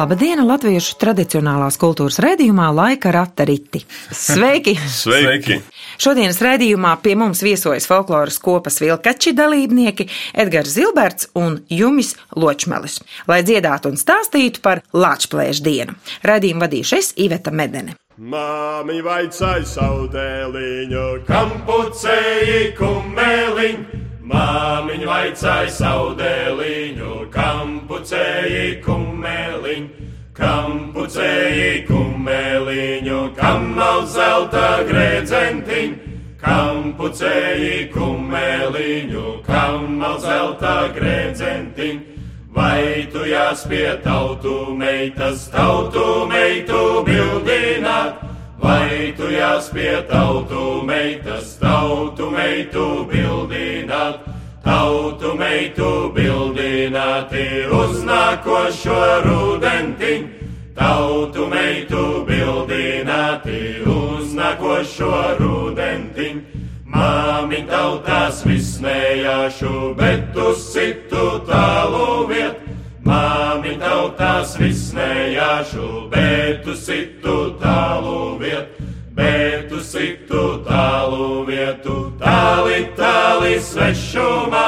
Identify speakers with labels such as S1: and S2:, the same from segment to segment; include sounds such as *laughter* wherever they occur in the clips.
S1: Labdien, Latviešu tradicionālās kultūras raidījumā Laika rata riti. Sveiki! *laughs*
S2: Sveiki!
S1: Šodienas raidījumā pie mums viesojas folkloras kopas vilkači dalībnieki Edgars Zilberts un Jumis Ločmelis, lai dziedātu un stāstītu par Lāčplēšu dienu. Raidījumu vadīšu es Iveta Medene.
S2: Māmiņa vaicāja savu dēliņu, kam pucēji kumeliņu. Māmiņa vaicāja savu dēliņu, kam pucēji kumeliņu. Kam pucēji kumeliņu, kam nav zelta grēdzentiņu. Kam pucēji kumeliņu, kam nav zelta grēdzentiņu. Vai tu jāspie tautu meitas, tautu meitu bildināt? Vai tu jāspie tautu meitas, tautu meitu bildināt? Tautu meitu bildināti uz nākošo rudentiņu. Tautu meitu bildināti uz nākošo rudentiņu. Māmiņ tautās vismējāšu, bet uz citu tālu vietu. Māmiņ tautās vismējāšu, bet uz citu tālu vietu. Bet uz citu tālu vietu, tāli svešumā.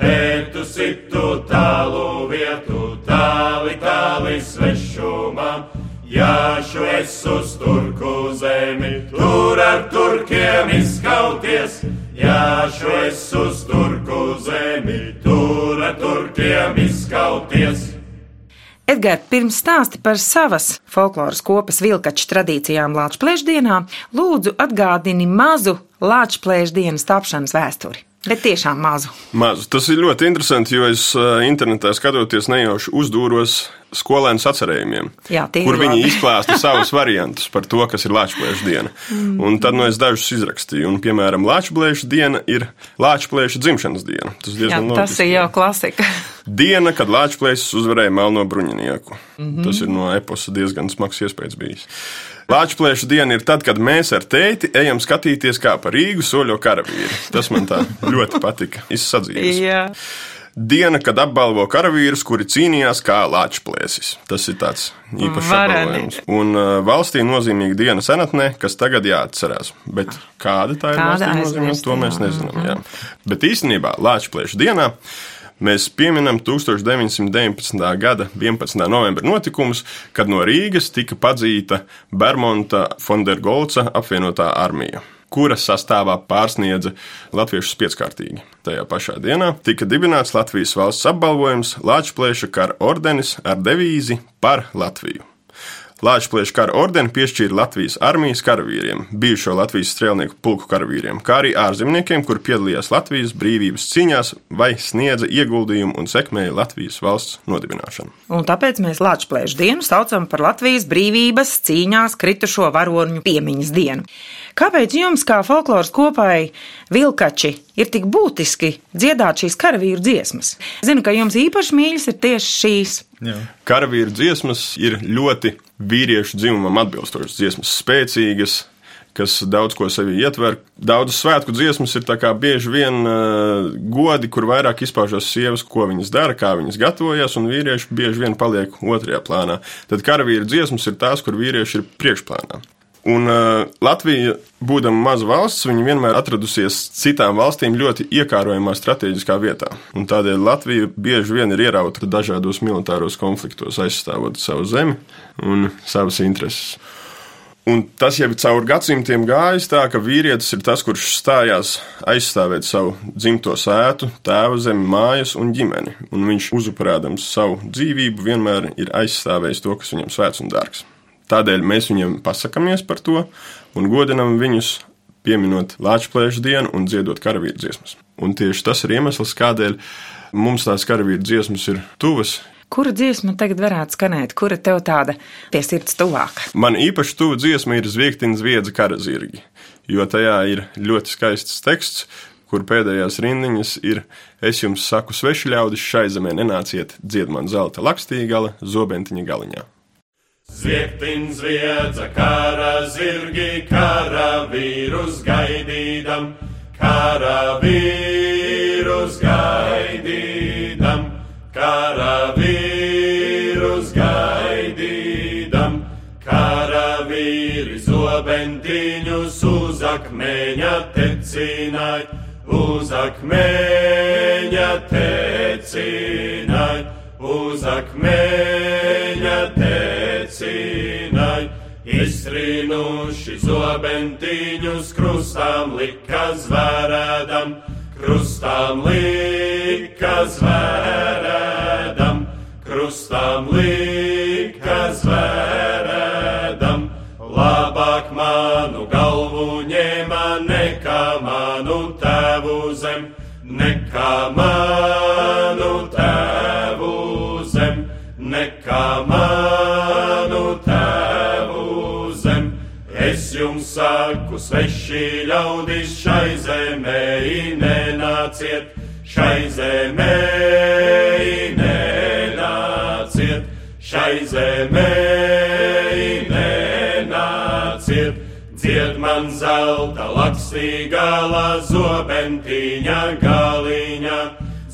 S2: Bet uz citu tālu vietu, tāli, tāli svešumā. Jāšu es uz turku zemi, tur ar turkiem izskauties. Jāšu es uz turku zemi, tur ar turkiem izskauties.
S1: Edgars, pirms stāsti par savas folkloras kopas vilkaču tradīcijām Latvijas dienā, lūdzu atgādini mazu Latvijas dienas tapšanas vēsturi. Bet tiešām mazu.
S2: Mazu. Tas ir ļoti interesanti, jo es uh, internetā skatoties nejauši uzdūros skolēnu sacerējumiem,
S1: Jā,
S2: kur
S1: ir
S2: viņi
S1: labi.
S2: izklāsta *laughs* savus variantus par to, kas ir Latvijas diena. Un tad no es dažus izrakstīju. Un, piemēram, Latvijas diena ir Latvijas dzimšanas diena. Tas,
S1: Jā, tas ir jau klasika. *laughs*
S2: Diena, kad Latvijas uzvarēja melno bruņinieku. Mm. -hmm. Tas ir no eposa diezgan smags iespējas bijis. Latvijas diena ir tad, kad mēs ar tēti ejam skatīties, kā pa Rīgu soļo karavīri. Tas man tā ļoti patika. Izsadzīves.
S1: Jā.
S2: Diena, kad apbalvo karavīrus, kuri cīnījās kā lāčplēsis. Tas ir tāds īpašs apbalvojums. Un uh, valstī nozīmīga diena senatnē, kas tagad jāatcerās. Bet kāda tā ir
S1: Kāda
S2: valstī nozīmīga, to mēs nezinām. Jā. Bet īstenībā Lāčplēša dienā mēs pieminam 1919. gada 11. novembra notikumus, kad no Rīgas tika padzīta Bermonta Fondergolca apvienotā armija kura sastāvā pārsniedza latviešus pieckārtīgi. Tajā pašā dienā tika dibināts Latvijas valsts apbalvojums Lāčplēša kara ordenis ar devīzi par Latviju. Lāčplēša kara ordeni piešķīra Latvijas armijas karavīriem, bijušo Latvijas strēlnieku pulku karavīriem, kā arī ārzemniekiem, kur piedalījās Latvijas brīvības cīņās vai sniedza ieguldījumu un sekmēja Latvijas valsts nodibināšanu.
S1: Un tāpēc mēs Latvijas dienu saucam par Latvijas brīvības cīņās kritušo varoņu piemiņas dienu. Kāpēc jums, kā folkloras kopai, vilkači, ir tik būtiski dziedāt šīs karavīru dziesmas? Zinu, ka jums īpaši mīļas ir tieši šīs.
S2: Karavīru dziesmas ir ļoti vīriešu dzimumam atbilstošas dziesmas, spēcīgas, kas daudz ko sevi ietver. Daudzas svētku dziesmas ir bieži vien uh, godi, kur vairāk izpaužas sievas, ko viņas dara, kā viņas gatavojas, un vīrieši bieži vien paliek otrajā plānā. Tad karavīru dziesmas ir tās, kur vīrieši ir priekšplānā. Un uh, Latvija, būdama maza valsts, viņa vienmēr atradusies citām valstīm ļoti iekārojamā strateģiskā vietā. Un tādēļ Latvija bieži vien ir ierauta dažādos militāros konfliktos, aizstāvot savu zemi un savas intereses. Un tas jau ir cauri gadsimtiem gājis tā, ka vīrietis ir tas, kurš stājās aizstāvēt savu dzimto sētu, tēva zemi, mājas un ģimeni. Un viņš uzupurādams savu dzīvību vienmēr ir aizstāvējis to, kas viņam svēts un dārgs. Tādēļ mēs viņiem pasakāmies par to un godinam viņus, pieminot Latvijas dienu un dziedot karavīru dziesmas. Un tieši tas ir iemesls, kādēļ mums tās karavīru dziesmas ir tuvas.
S1: Kura dziesma tagad varētu skanēt, kura tev tāda pie sirds tuvāka?
S2: Man īpaši tuva dziesma ir Zviegtiņa zviedza kara zirgi, jo tajā ir ļoti skaists teksts, kur pēdējās rindiņas ir: Es jums saku, sveši ļaudis šai zemē nenāciet, dzied man zelta lakstīgala, zobentiņa galiņā. Zieptin zviedza kara zirgi, karavīrus gaidīdam, karavīrus gaidīdam, karavīrus gaidīdam,
S3: karavīri zobentiņus uz akmeņa tecināt, uz akmeņa tecināt, uz akmeņa tecināt tecināja. Iztrīnuši zobentiņus krustām lika zvērēdam, krustām lika zvērēdam, krustām lika zvērēdam. Saku, sveši ļaudis šai zemē nenāciet, šai zemē nenāciet, šai zemē nenāciet. Dzied man zelta lakstīgala zobentiņa galiņa,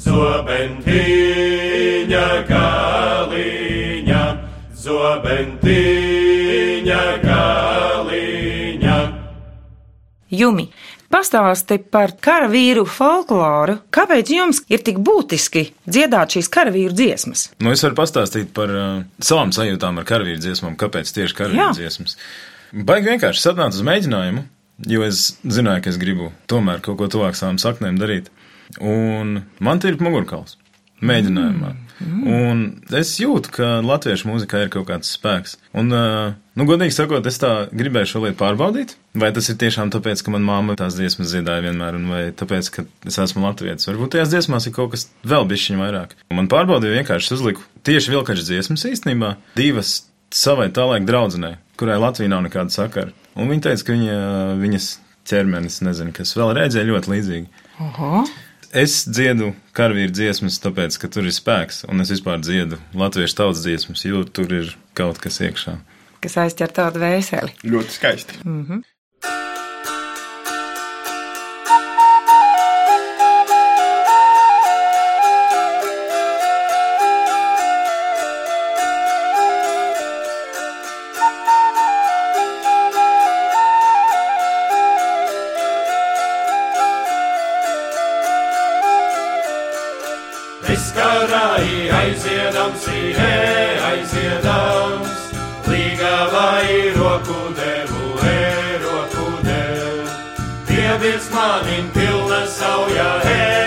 S3: zobentiņa galiņa, zobentiņa galiņa.
S1: Jumi, pastāsti par karavīru folkloru. Kāpēc jums ir tik būtiski dziedāt šīs karavīru dziesmas?
S4: Nu, es varu pastāstīt par uh, savām sajūtām ar karavīru dziesmām, kāpēc tieši karavīru
S1: Jā.
S4: dziesmas. Baigi vienkārši satnāca uz mēģinājumu, jo es zināju, ka es gribu tomēr kaut ko tuvāk savām saknēm darīt. Un man ir mugurkauls mēģinājumā. Mm. Un es jūtu, ka latviešu mūzikā ir kaut kāds spēks. Un, uh, nu, godīgi sakot, es tā gribēju šo lietu pārbaudīt. Vai tas ir tiešām tāpēc, ka manā māte tās dziesmas dziedāja vienmēr, vai tāpēc, ka es esmu latvietis. Varbūt tajās dziesmās ir kaut kas vēl bišķiņ vairāk. Man pārbaudīja vienkārši uzliku tieši vilkačas dziesmas īstenībā, divas savai tā laika draudzenei, kurai Latvija nav nekāda sakara. Un viņa teica, ka viņa, viņas ķermenis, nezinu, kas vēl redzēja ļoti līdzīgi.
S1: Oho!
S4: Es dziedu karavīru dziesmas, tāpēc, ka tur ir spēks, un es vispār dziedu latviešu tautas dziesmas, jo tur ir kaut kas iekšā.
S1: Kas aizķer tādu vēseli.
S2: Ļoti skaisti.
S3: Es karāji aiziedams, ihe aiziedams, līgavai roku devu, e roku devu. Pievirs manim pilna sauja, e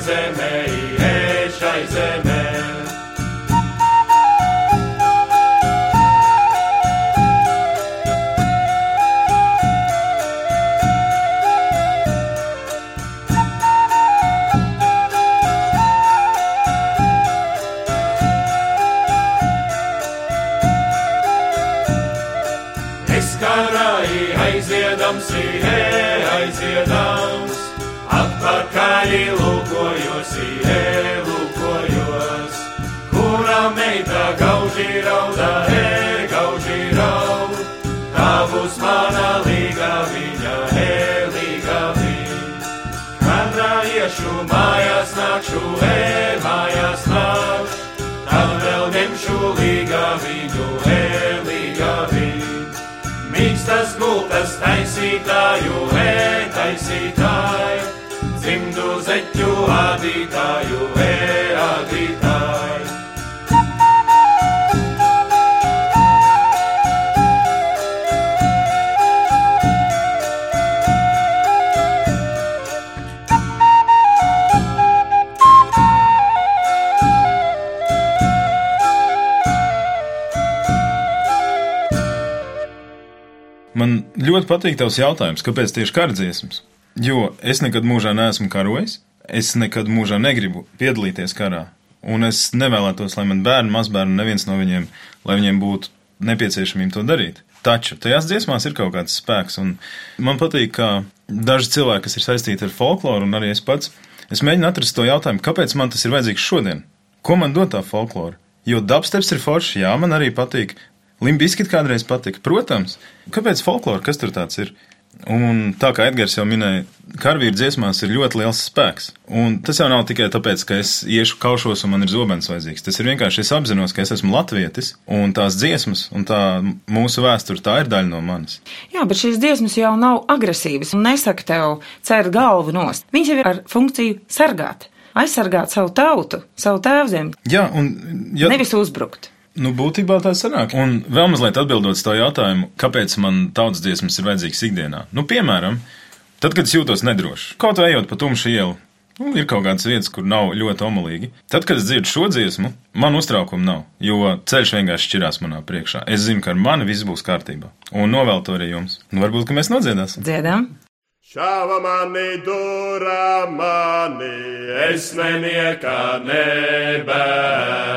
S3: atstāti šai zemē, e taisītāju, e taisītāju, dzimdu zeķu ādītāju, e ādītāju.
S4: Ļoti patīk tavs jautājums, kāpēc tieši kardziesmas? Jo es nekad mūžā neesmu karojis, es nekad mūžā negribu piedalīties karā, un es nevēlētos, lai man bērni, mazbērni, neviens no viņiem, lai viņiem būtu nepieciešamība to darīt. Taču tajās dziesmās ir kaut kāds spēks, un man patīk, ka daži cilvēki, kas ir saistīti ar folkloru, un arī es pats, Es mēģinu atrast to jautājumu, kāpēc man tas ir vajadzīgs šodien? Ko man dod tā folklora? Jo dubsteps ir forši, jā, man arī patīk. Limbiskit kādreiz patika, protams. Kāpēc folklora, kas tur tāds ir? Un tā kā Edgars jau minēja, karavīru dziesmās ir ļoti liels spēks. Un tas jau nav tikai tāpēc, ka es iešu kaušos un man ir zobens vajadzīgs. Tas ir vienkārši es apzinos, ka es esmu latvietis un tās dziesmas un tā mūsu vēsture tā ir daļa no manis.
S1: Jā, bet šīs dziesmas jau nav agresīvas un nesaka tev cērt galvu nost. Viņas jau ir ar funkciju sargāt, aizsargāt savu tautu, savu tēvzemi,
S4: Jā, un ja,
S1: nevis uzbrukt.
S4: Nu, būtībā tā sanāk. Un vēl mazliet atbildot uz to jautājumu, kāpēc man tautas dziesmas ir vajadzīgas ikdienā. Nu, piemēram, tad, kad es jūtos nedroši, kaut vai ejot pa tumšu ielu. Nu, ir kaut kādas vietas, kur nav ļoti omulīgi. Tad, kad es dzirdu šo dziesmu, man uztraukumu nav, jo ceļš vienkārši šķirās manā priekšā. Es zinu, ka ar mani viss būs kārtībā. Un novēl to arī jums. Nu, varbūt, ka mēs nodziedāsim.
S1: Dziedām!
S3: Šāva mani, dura mani, es neniekā nebēdāju.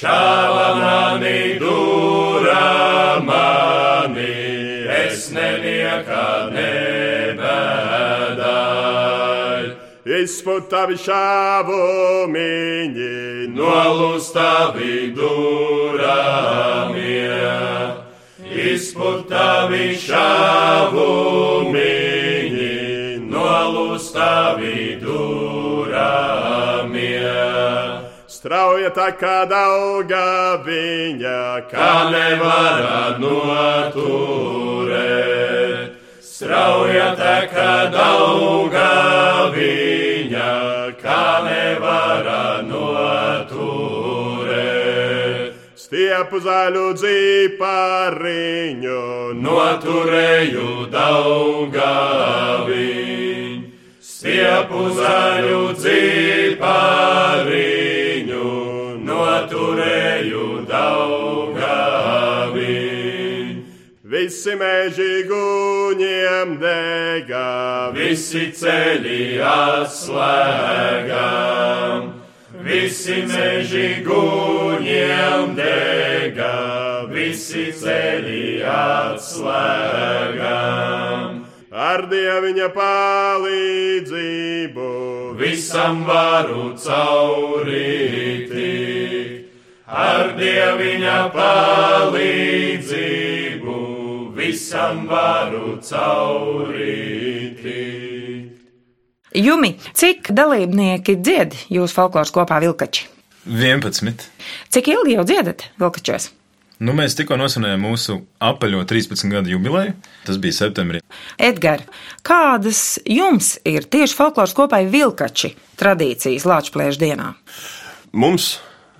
S3: Šāva mani, dura mani, es neniekā nebēdāju. Izputavi šāvu miņi, nolustavi duramie. Izputavi šāvumiņi, nolustavi duramie. Strauja tā kā dauga viņa, kā nevarā noturēt. Strauja tā kā dauga viņa, kā nevarā noturēt. Stiepu zaļu dzīpariņu, noturēju daugaviņu. Stiepu zaļu dzīpariņu, noturēju daugaviņu. Visi meži guņiem dega, visi ceļi atslēgām. Visi meži guņiem dega, visi ceļi atslēgām. Ar dieviņa palīdzību visam varu caurīti. Ar dieviņa palīdzību visam varu caurīti.
S1: Jumi, cik dalībnieki dzied jūsu folkloras kopā vilkači?
S4: 11.
S1: Cik ilgi jau dziedat vilkačos?
S4: Nu, mēs tikko nosvinējām mūsu apaļo 13 gadu jubileju. Tas bija septembrī.
S1: Edgars, kādas jums ir tieši folkloras kopai vilkači tradīcijas Latvijas dienā?
S3: Mums,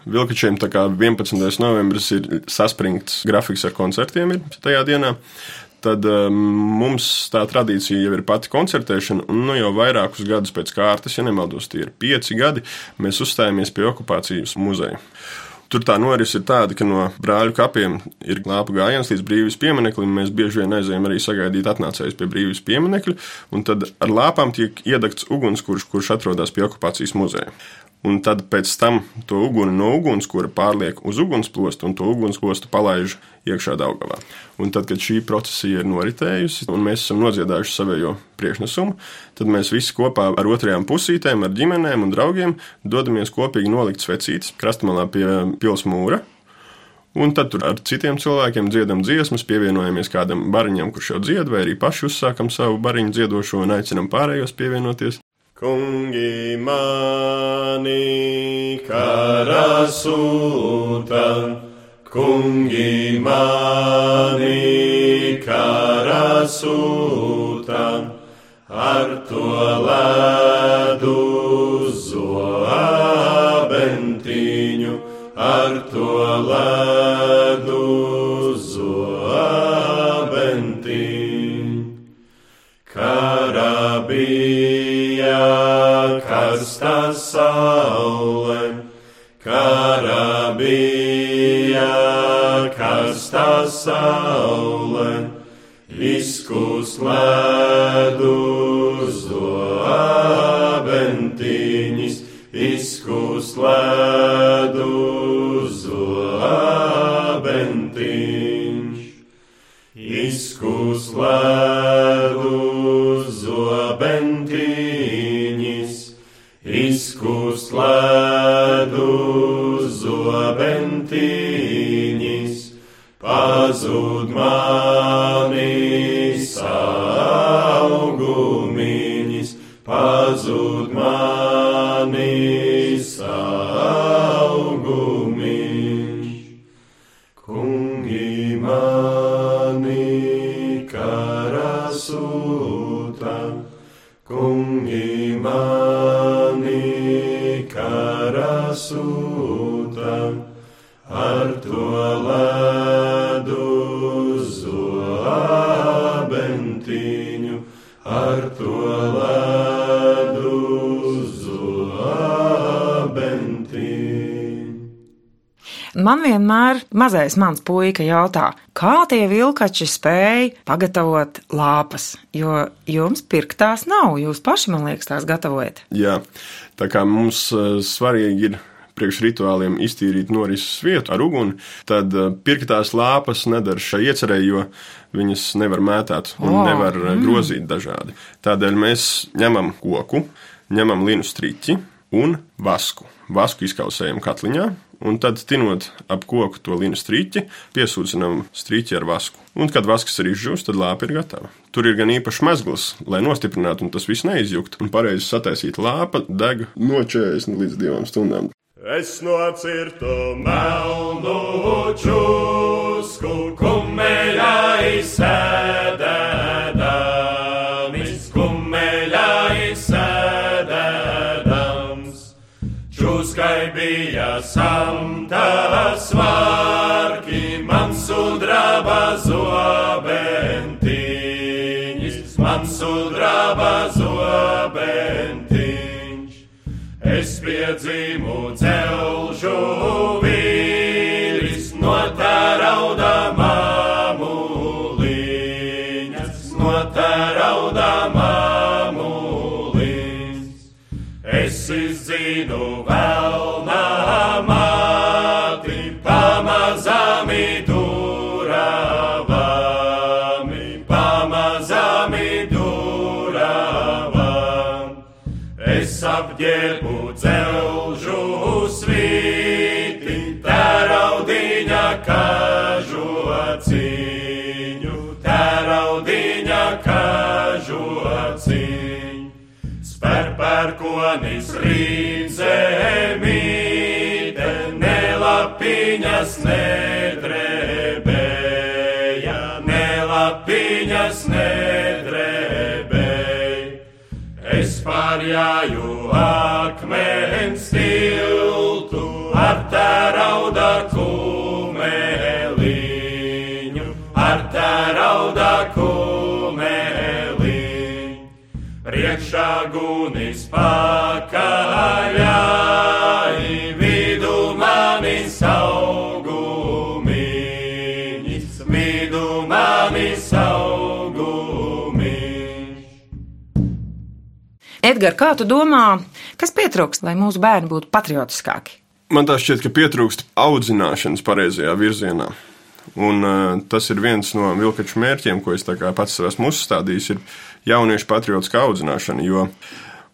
S3: Vilkačiem, tā kā 11. novembris ir saspringts grafiks ar koncertiem ir tajā dienā. Tad um, mums tā tradīcija jau ir pati koncertēšana, un nu, jau vairākus gadus pēc kārtas, ja nemaldos, tie ir pieci gadi, mēs uzstājāmies pie okupācijas muzeja. Tur tā norise ir tāda, ka no brāļu kapiem ir lāpu gājiens līdz brīvības piemineklim. Mēs bieži vien aizējām arī sagaidīt atnācējus pie brīvības pieminekļa, un tad ar lāpām tiek iedegts ugunskurs, kurš atrodas pie okupācijas muzeja. Un tad pēc tam to uguni no ugunskura pārliek uz ugunsplostu, un to ugunsplostu palaiž iekšā Daugavā. Un tad, kad šī procesija ir noritējusi, un mēs esam nodziedājuši savējo priekšnesumu, tad mēs visi kopā ar otrajām pusītēm, ar ģimenēm un draugiem dodamies kopīgi nolikt svecītes krastmalā pie pils mūra. Un tad tur ar citiem cilvēkiem dziedam dziesmas, pievienojamies kādam bariņam, kurš jau dzied, vai arī paši uzsākam savu bariņu dziedošo un aicinam pārējos pievienoties. Kungi mani kara sūta, kungi mani kara sūta, ar to ledu zobentiņu, ar to ledu karsta saule, karabija karsta saule, izkūs ledu zobentiņas, izkūs ledu mani karasūta, ar to
S1: Man vienmēr mazais mans puika jautā, kā tie vilkači spēja pagatavot lāpas, jo jums pirktās nav, jūs paši, man liekas, tās gatavojat.
S2: Jā, tā kā mums eh, svarīgi ir priekš rituāliem iztīrīt norises vietu ar uguni, tad eh, pirktās lāpas nedara šai iecerēji, jo viņas nevar mētāt un
S1: O,
S2: nevar eh, grozīt dažādi. Tādēļ mēs ņemam koku, ņemam linu striķi un vasku. Vasku izkausējam katliņā, un tad tinot ap koku to linu striķi, piesūcinām striķi ar vasku. Un, kad vasks ir izžūst, tad lāpa ir gatava. Tur ir gan īpašs mezgls, lai nostiprinātu, un tas viss neizjukt. Un pareizi sataisīta lāpa deg no 40 līdz 2 stundām.
S3: Es nocirtu melnu čusku, kumeļā izsēdēdams, samta svārki, man sudraba zobentiņas, man sudraba zobentiņš. Es piedzīvu celšu Sperpērkonis rīdzemīte, nelapiņas nedrebēja, nelapiņas nedrebēja. Es pārjāju akmens Priekšā gunis pakaļai, vidu manis augumiņas, vidu manis augumiņas.
S1: Edgars, kā tu domā, kas pietrūkst, lai mūsu bērni būtu patriotiskāki?
S2: Man tā šķiet, ka pietrūkst audzināšanas pareizajā virzienā. Un, uh, tas ir viens no vilkaču mērķiem, ko es pats sev esmu uzstādījis, ir jauniešu patriotiskā audzināšana. Jo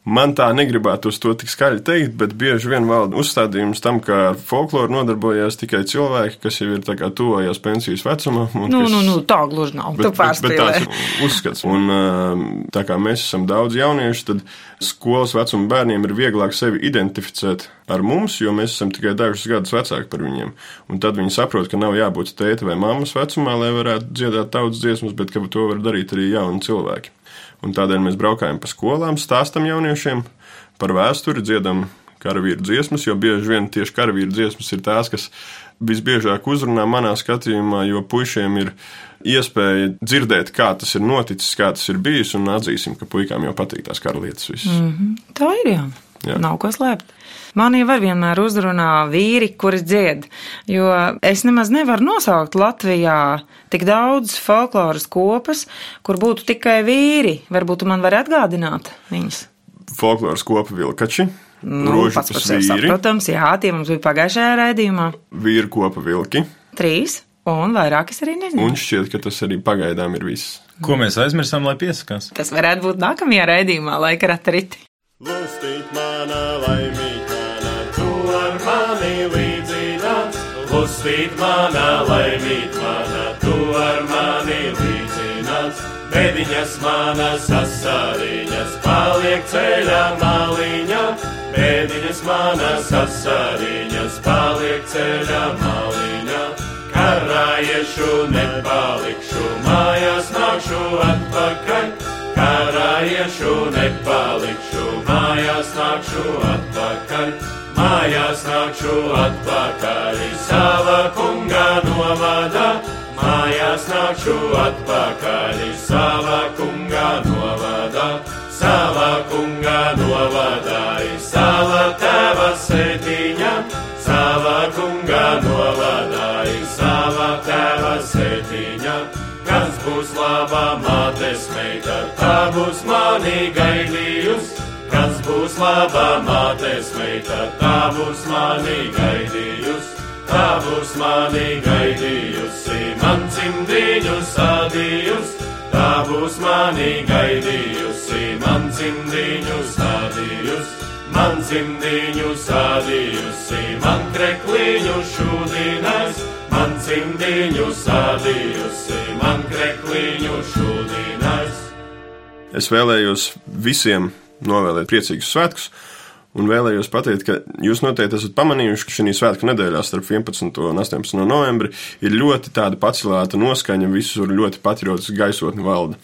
S2: man tā negribētu uz to tik skaļi teikt, bet bieži vien valda uzstādījums tam, ka ar folkloru nodarbojās tikai cilvēki, kas jau ir tuvojās pensijas vecumam.
S1: Nu,
S2: kas-
S1: nu, nu, tā gluži nav. Tu pārspīlē.
S2: tāds ir uzskats. Un, ā, tā kā mēs esam daudz jaunieši, tad skolas vecuma bērniem ir vieglāk sevi identificēt ar mums, jo mēs esam tikai dažus gadus vecāki par viņiem. Un tad viņi saprot, ka nav jābūt tēta vai mammas vecumā, lai varētu dziedāt tautas dziesmas, bet ka to var darīt arī jauni cilvēki. Un tādēļ mēs braukājam pa skolām, stāstam jauniešiem par vēsturi, dziedam karavīru dziesmas, jo bieži vien tieši karavīru dziesmas ir tās, kas visbiežāk uzrunā manā skatījumā, jo puišiem ir iespēja dzirdēt, kā tas ir noticis, kā tas ir bijis, un atzīsim, ka puikām jau patīk tās karalietas visas. Mm.
S1: Tā ir jā.
S2: Jā.
S1: Nav ko slēpt. Man jau var vienmēr uzrunā vīri, kuri dzied, jo es nemaz nevaru nosaukt Latvijā tik daudz folkloras kopas, kur būtu tikai vīri. Varbūt man vari atgādināt viņus.
S2: Folkloras kopa vilkači,
S1: Nu,
S2: rožu
S1: pats par sevi
S2: vīri,
S1: saprotams, jā, tie mums bija pagājušajā raidījumā.
S2: vīru kopa vilki,
S1: Trīs, un vairāk es arī nezinu.
S2: un šķiet, ka tas arī pagaidām ir viss.
S4: Ko mēs aizmirsām, lai piesakās?
S1: Tas varētu būt nākamajā raidījumā, laika ratriti.
S3: Lustīt mana laimīgā, tu ar mani līdzināt. Lustīt mana laimīgā, tu ar mani līdzināt. Bediņas manas asariņas paliek ceļā maliņā. Bediņas manas asariņas paliek ceļā maliņā. Karājiešu nepalikšu, mājās nākšu atpakaļ. Karājiešu nepalikšu, mājās nākšu atpakaļ. Mājās nākšu atpakaļ, sava kunga novadā. Mājās nākšu atpakaļ, sava kunga novadā. Sava kunga novadā, sava tēva sētiņa. Sava kunga novadā, būs laba mātes meita, tā būs mani gaidījusi. Kas būs laba mātes meita, tā būs mani gaidījusi. Tā būs mani gaidījusi, man cimdiņu sādījusi. Tā būs mani gaidījusi, man cimdiņu sādījusi. Man cimdiņu sādījusi, man krekliņu šūdinās. Man cimdiņu sādījusi, man krekliņu šūdinās.
S2: Es vēlējos visiem novēlēt priecīgus svētkus. Un vēlējos pateikt, ka jūs noteikti esat pamanījuši, ka šī svētku nedēļā starp 11. un 18. novembri ir ļoti tāda pacelāta noskaņa, visur ļoti patriotiska gaisotne valda.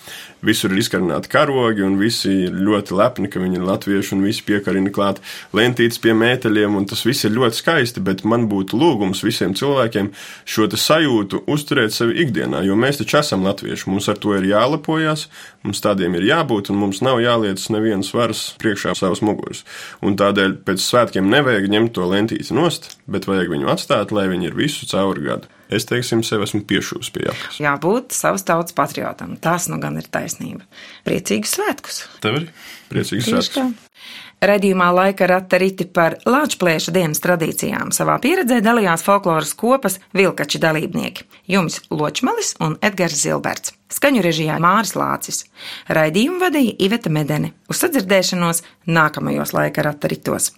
S2: Visur ir izkarināti karogi, un visi ir ļoti lepni, ka viņi ir latvieši, un visi piekarina klāt lentītes pie mēteļiem, un tas viss ir ļoti skaisti, bet man būtu lūgums visiem cilvēkiem šo sajūtu uzturēt sevi ikdienā, jo mēs taču esam latvieši, mums ar to ir jālepojas, mums tādiem ir jābūt, un mums nav jāliec nevienas varas priekšā savas muguras. Un tādēļ pēc svētkiem nevajag ņemt to lentīti nost, bet vajag viņu atstāt, lai viņi ir visu cauri gadu. Es teiksim, sev esmu piešūs pie jakas.
S1: Jābūt savas tautas patriotam. Tas nu gan ir taisnība. Priecīgus svētkus!
S4: Tev arī?
S2: Priecīgs
S1: Tieši
S2: svētkus!
S1: Redījumā laika rata riti par Latvijas dienas tradīcijām. Savā pieredzē dalījās folkloras kopas vilkači dalībnieki - Jums Ločmalis un Edgars Zilberts. Skaņu režijā Māris Lācis. Raidījumu vadīja Iveta Medene. Uz sadzirdēšanos nākamajos laika rata ritos.